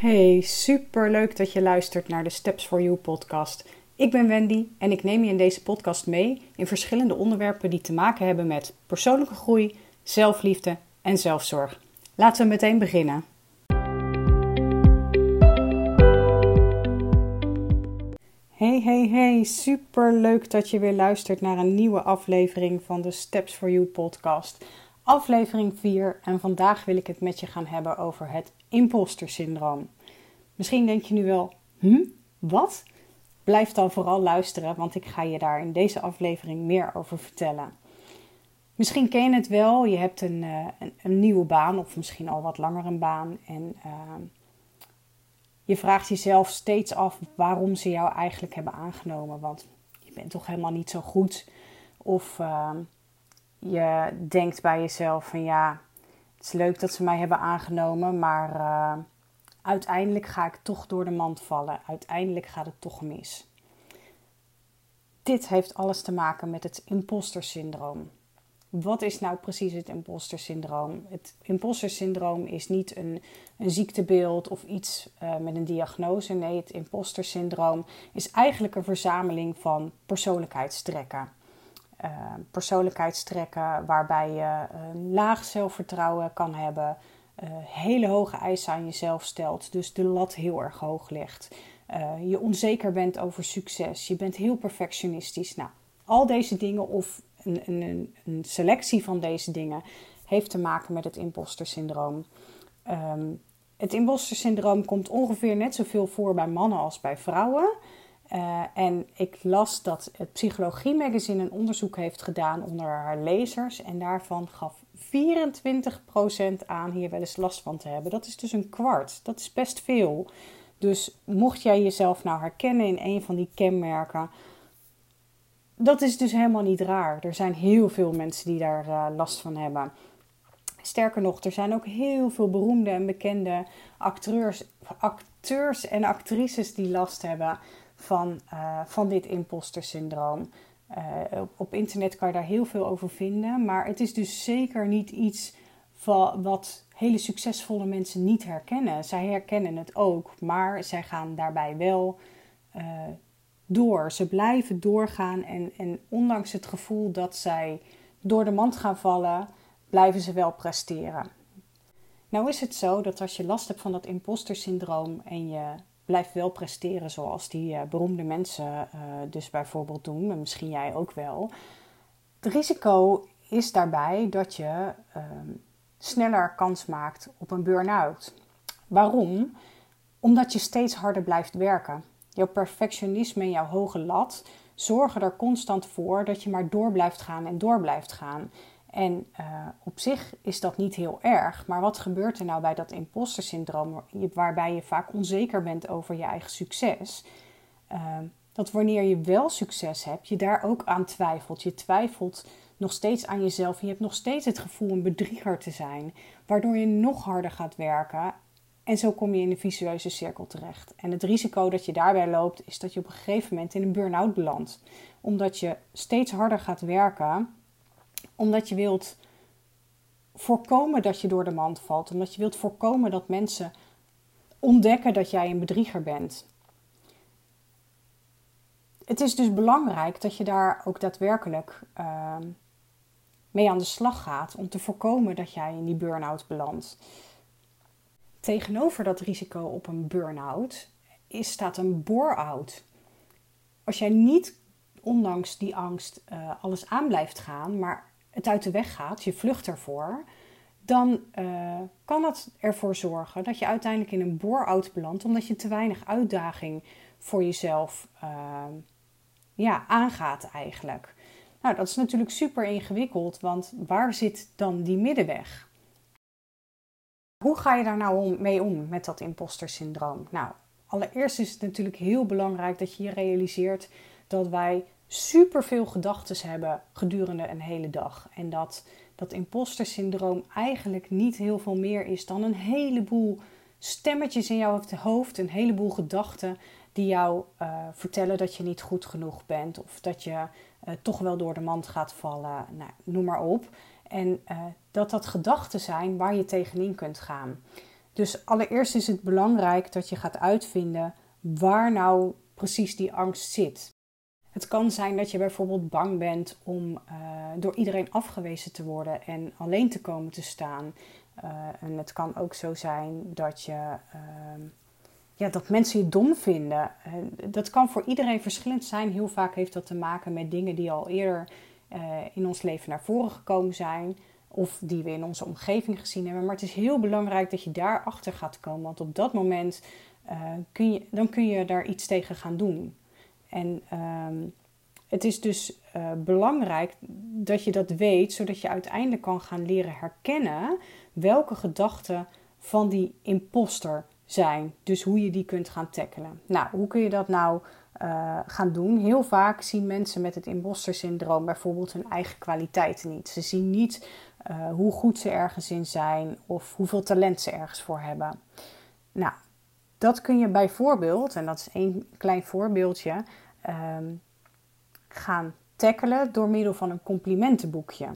Hey, super leuk dat je luistert naar de Steps for You podcast. Ik ben Wendy en ik neem je in deze podcast mee in verschillende onderwerpen die te maken hebben met persoonlijke groei, zelfliefde en zelfzorg. Laten we meteen beginnen. Hey, hey, hey, super leuk dat je weer luistert naar een nieuwe aflevering van de Steps for You podcast. Aflevering 4 en vandaag wil ik het met je gaan hebben over het imposter syndroom. Misschien denk je nu wel, hm, wat? Blijf dan vooral luisteren, want ik ga je daar in deze aflevering meer over vertellen. Misschien ken je het wel, je hebt een, uh, een, een, nieuwe baan of misschien al wat langer een baan en uh, je vraagt jezelf steeds af waarom ze jou eigenlijk hebben aangenomen, want je bent toch helemaal niet zo goed. Of uh, je denkt bij jezelf van ja, het is leuk dat ze mij hebben aangenomen, maar uh, uiteindelijk ga ik toch door de mand vallen. Uiteindelijk gaat het toch mis. Dit heeft alles te maken met het imposter syndroom. Wat is nou precies het imposter syndroom? Het imposter syndroom is niet een, een ziektebeeld of iets uh, met een diagnose. Nee, het imposter syndroom is eigenlijk een verzameling van persoonlijkheidstrekken. Uh, persoonlijkheidstrekken waarbij je een laag zelfvertrouwen kan hebben, uh, hele hoge eisen aan jezelf stelt, dus de lat heel erg hoog legt. Je onzeker bent over succes, je bent heel perfectionistisch. Nou, al deze dingen of een, een, een selectie van deze dingen heeft te maken met het imposter syndroom. Um, het imposter syndroom komt ongeveer net zoveel voor bij mannen als bij vrouwen. Uh, en ik las dat het Psychologie Magazine een onderzoek heeft gedaan onder haar lezers. En daarvan gaf 24% aan hier wel eens last van te hebben. Dat is dus een kwart. Dat is best veel. Dus mocht jij jezelf nou herkennen in een van die kenmerken, dat is dus helemaal niet raar. Er zijn heel veel mensen die daar uh, last van hebben. Sterker nog, er zijn ook heel veel beroemde en bekende acteurs, acteurs en actrices die last hebben van, uh, van dit imposter syndroom. Uh, op, internet kan je daar heel veel over vinden, maar het is dus zeker niet iets van, wat hele succesvolle mensen niet herkennen. Zij herkennen het ook, maar zij gaan daarbij wel uh, door. Ze blijven doorgaan en, en ondanks het gevoel dat zij door de mand gaan vallen, blijven ze wel presteren. Nou is het zo dat als je last hebt van dat imposter syndroom en je blijf wel presteren zoals die uh, beroemde mensen uh, dus bijvoorbeeld doen, maar misschien jij ook wel. Het risico is daarbij dat je uh, sneller kans maakt op een burn-out. Waarom? Omdat je steeds harder blijft werken. Jouw perfectionisme en jouw hoge lat zorgen er constant voor dat je maar door blijft gaan en door blijft gaan. En uh, op zich is dat niet heel erg, maar wat gebeurt er nou bij dat imposter syndroom, waarbij je vaak onzeker bent over je eigen succes? Uh, dat wanneer je wel succes hebt, je daar ook aan twijfelt. Je twijfelt nog steeds aan jezelf. En je hebt nog steeds het gevoel een bedrieger te zijn, waardoor je nog harder gaat werken. En zo kom je in een visueuze cirkel terecht. En het risico dat je daarbij loopt, is dat je op een gegeven moment in een burn-out belandt. Omdat je steeds harder gaat werken omdat je wilt voorkomen dat je door de mand valt. Omdat je wilt voorkomen dat mensen ontdekken dat jij een bedrieger bent. Het is dus belangrijk dat je daar ook daadwerkelijk uh, mee aan de slag gaat om te voorkomen dat jij in die burn-out belandt. Tegenover dat risico op een burn-out staat een bore-out. Als jij niet, ondanks die angst, uh, alles aan blijft gaan, maar het uit de weg gaat, je vlucht ervoor, dan uh, kan het ervoor zorgen dat je uiteindelijk in een bore-out belandt, omdat je te weinig uitdaging voor jezelf uh, ja, aangaat eigenlijk. Nou, dat is natuurlijk super ingewikkeld, want waar zit dan die middenweg? Hoe ga je daar nou om, mee om met dat imposter syndroom? Nou, allereerst is het natuurlijk heel belangrijk dat je je realiseert dat wij superveel gedachten hebben gedurende een hele dag. En dat dat imposter syndroom eigenlijk niet heel veel meer is dan een heleboel stemmetjes in jouw hoofd, een heleboel gedachten die jou uh, vertellen dat je niet goed genoeg bent of dat je uh, toch wel door de mand gaat vallen. Nou, noem maar op. En uh, dat dat gedachten zijn waar je tegenin kunt gaan. Dus allereerst is het belangrijk dat je gaat uitvinden waar nou precies die angst zit. Het kan zijn dat je bijvoorbeeld bang bent om uh, door iedereen afgewezen te worden en alleen te komen te staan. Uh, en het kan ook zo zijn dat, je, uh, ja, dat mensen je dom vinden. dat kan voor iedereen verschillend zijn. Heel vaak heeft dat te maken met dingen die al eerder in ons leven naar voren gekomen zijn. Of die we in onze omgeving gezien hebben. Maar het is heel belangrijk dat je daarachter gaat komen. Want op dat moment kun je, dan kun je daar iets tegen gaan doen. En ehm, het is dus uh, belangrijk dat je dat weet, zodat je uiteindelijk kan gaan leren herkennen welke gedachten van die imposter zijn. Dus hoe je die kunt gaan tackelen. Nou, hoe kun je dat nou uh, gaan doen? Heel vaak zien mensen met het imposter syndroom bijvoorbeeld hun eigen kwaliteiten niet. Ze zien niet uh, hoe goed ze ergens in zijn of hoeveel talent ze ergens voor hebben. Nou, dat kun je bijvoorbeeld, en dat is één klein voorbeeldje, um, gaan tackelen door middel van een complimentenboekje.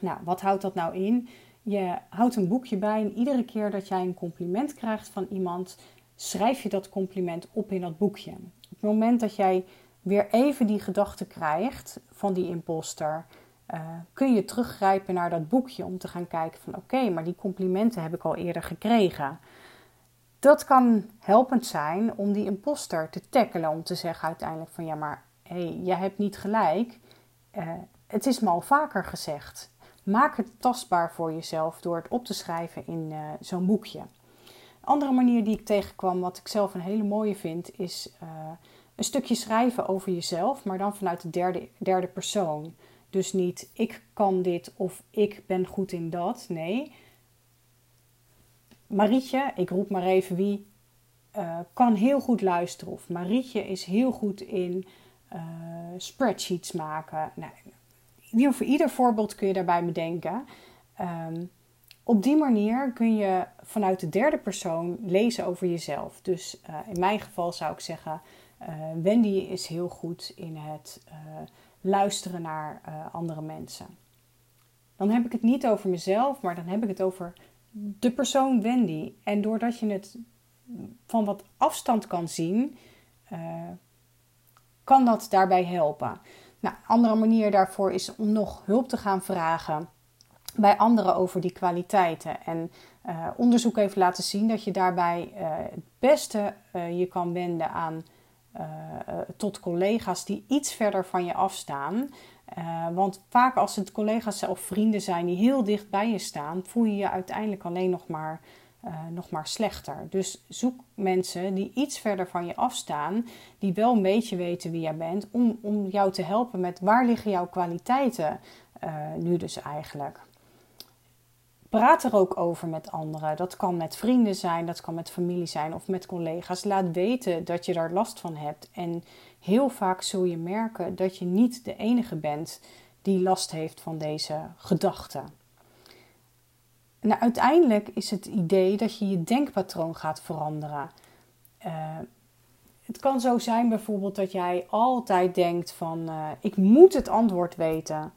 Nou, wat houdt dat nou in? Je houdt een boekje bij en iedere keer dat jij een compliment krijgt van iemand, schrijf je dat compliment op in dat boekje. Op het moment dat jij weer even die gedachte krijgt van die imposter, uh, kun je teruggrijpen naar dat boekje om te gaan kijken van oké, maar die complimenten heb ik al eerder gekregen. Dat kan helpend zijn om die imposter te tackelen, om te zeggen uiteindelijk van ja, maar hé, hey, jij hebt niet gelijk. Uh, het is me al vaker gezegd. Maak het tastbaar voor jezelf door het op te schrijven in uh, zo'n boekje. Een andere manier die ik tegenkwam, wat ik zelf een hele mooie vind, is uh, een stukje schrijven over jezelf, maar dan vanuit de derde, derde persoon. Dus niet ik kan dit of ik ben goed in dat. Nee, Marietje, ik roep maar even wie, uh, kan heel goed luisteren. Of Marietje is heel goed in uh, spreadsheets maken. Nou, voor ieder voorbeeld kun je daarbij bedenken. Um, op die manier kun je vanuit de derde persoon lezen over jezelf. Dus uh, in mijn geval zou ik zeggen: Wendy is heel goed in het luisteren naar andere mensen. Dan heb ik het niet over mezelf, maar dan heb ik het over de persoon Wendy. En doordat je het van wat afstand kan zien, uh, kan dat daarbij helpen. Nou, een andere manier daarvoor is om nog hulp te gaan vragen bij anderen over die kwaliteiten. En uh, onderzoek heeft laten zien dat je daarbij uh, het beste je kan wenden aan tot collega's die iets verder van je afstaan. Uh, want vaak als het collega's of vrienden zijn die heel dicht bij je staan, voel je je uiteindelijk alleen nog maar, uh, nog maar slechter. Dus zoek mensen die iets verder van je afstaan, die wel een beetje weten wie jij bent, om, om jou te helpen met waar liggen jouw kwaliteiten uh, nu dus eigenlijk. Praat er ook over met anderen. Dat kan met vrienden zijn, dat kan met familie zijn of met collega's. Laat weten dat je daar last van hebt. En heel vaak zul je merken dat je niet de enige bent die last heeft van deze gedachten. Nou, uiteindelijk is het idee dat je je denkpatroon gaat veranderen. Uh, het kan zo zijn bijvoorbeeld dat jij altijd denkt van uh, ik moet het antwoord weten.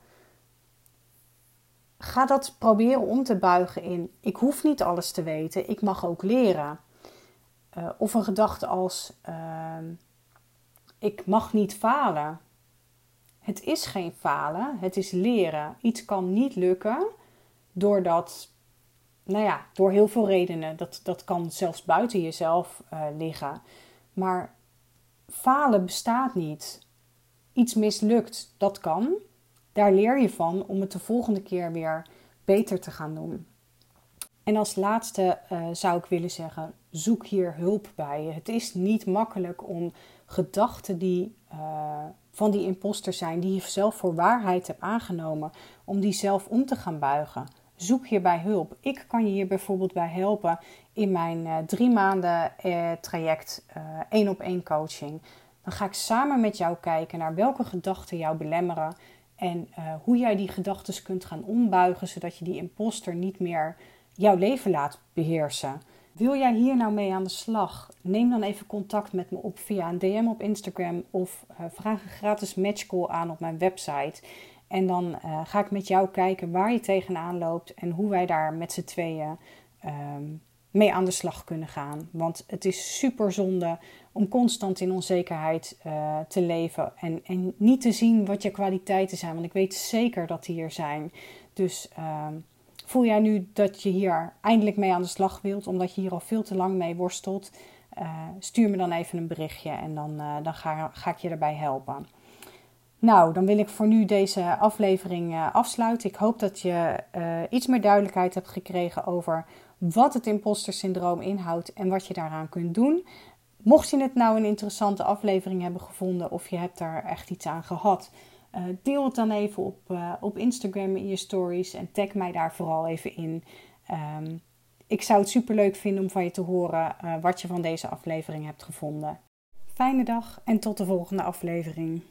Ga dat proberen om te buigen in ik hoef niet alles te weten, ik mag ook leren. Uh, of een gedachte als ehm, ik mag niet falen. Het is geen falen, het is leren. Iets kan niet lukken doordat, nou ja, door heel veel redenen. Dat, dat kan zelfs buiten jezelf uh, liggen. Maar falen bestaat niet. Iets mislukt, dat kan. Daar leer je van om het de volgende keer weer beter te gaan doen. En als laatste uh, zou ik willen zeggen: zoek hier hulp bij. Het is niet makkelijk om gedachten die uh, van die imposter zijn, die je zelf voor waarheid hebt aangenomen, om die zelf om te gaan buigen. Zoek hierbij hulp. Ik kan je hier bijvoorbeeld bij helpen in mijn uh, drie maanden traject één op één coaching. Dan ga ik samen met jou kijken naar welke gedachten jou belemmeren en hoe jij die gedachten kunt gaan ombuigen, zodat je die imposter niet meer jouw leven laat beheersen. Wil jij hier nou mee aan de slag? Neem dan even contact met me op via een DM op Instagram of uh, vraag een gratis matchcall aan op mijn website. En dan uh, ga ik met jou kijken waar je tegenaan loopt en hoe wij daar met z'n tweeën um, mee aan de slag kunnen gaan. Want het is super zonde om constant in onzekerheid uh, te leven en, en niet te zien wat je kwaliteiten zijn. Want ik weet zeker dat die er zijn. Dus ehm, voel jij nu dat je hier eindelijk mee aan de slag wilt, omdat je hier al veel te lang mee worstelt? Uh, stuur me dan even een berichtje en dan, uh, dan ga, ga, ik je erbij helpen. Nou, dan wil ik voor nu deze aflevering afsluiten. Ik hoop dat je iets meer duidelijkheid hebt gekregen over wat het imposter syndroom inhoudt en wat je daaraan kunt doen. Mocht je het nou een interessante aflevering hebben gevonden of je hebt daar echt iets aan gehad, uh, deel het dan even op, op Instagram in je stories en tag mij daar vooral even in. Um, ik zou het super leuk vinden om van je te horen wat je van deze aflevering hebt gevonden. Fijne dag en tot de volgende aflevering.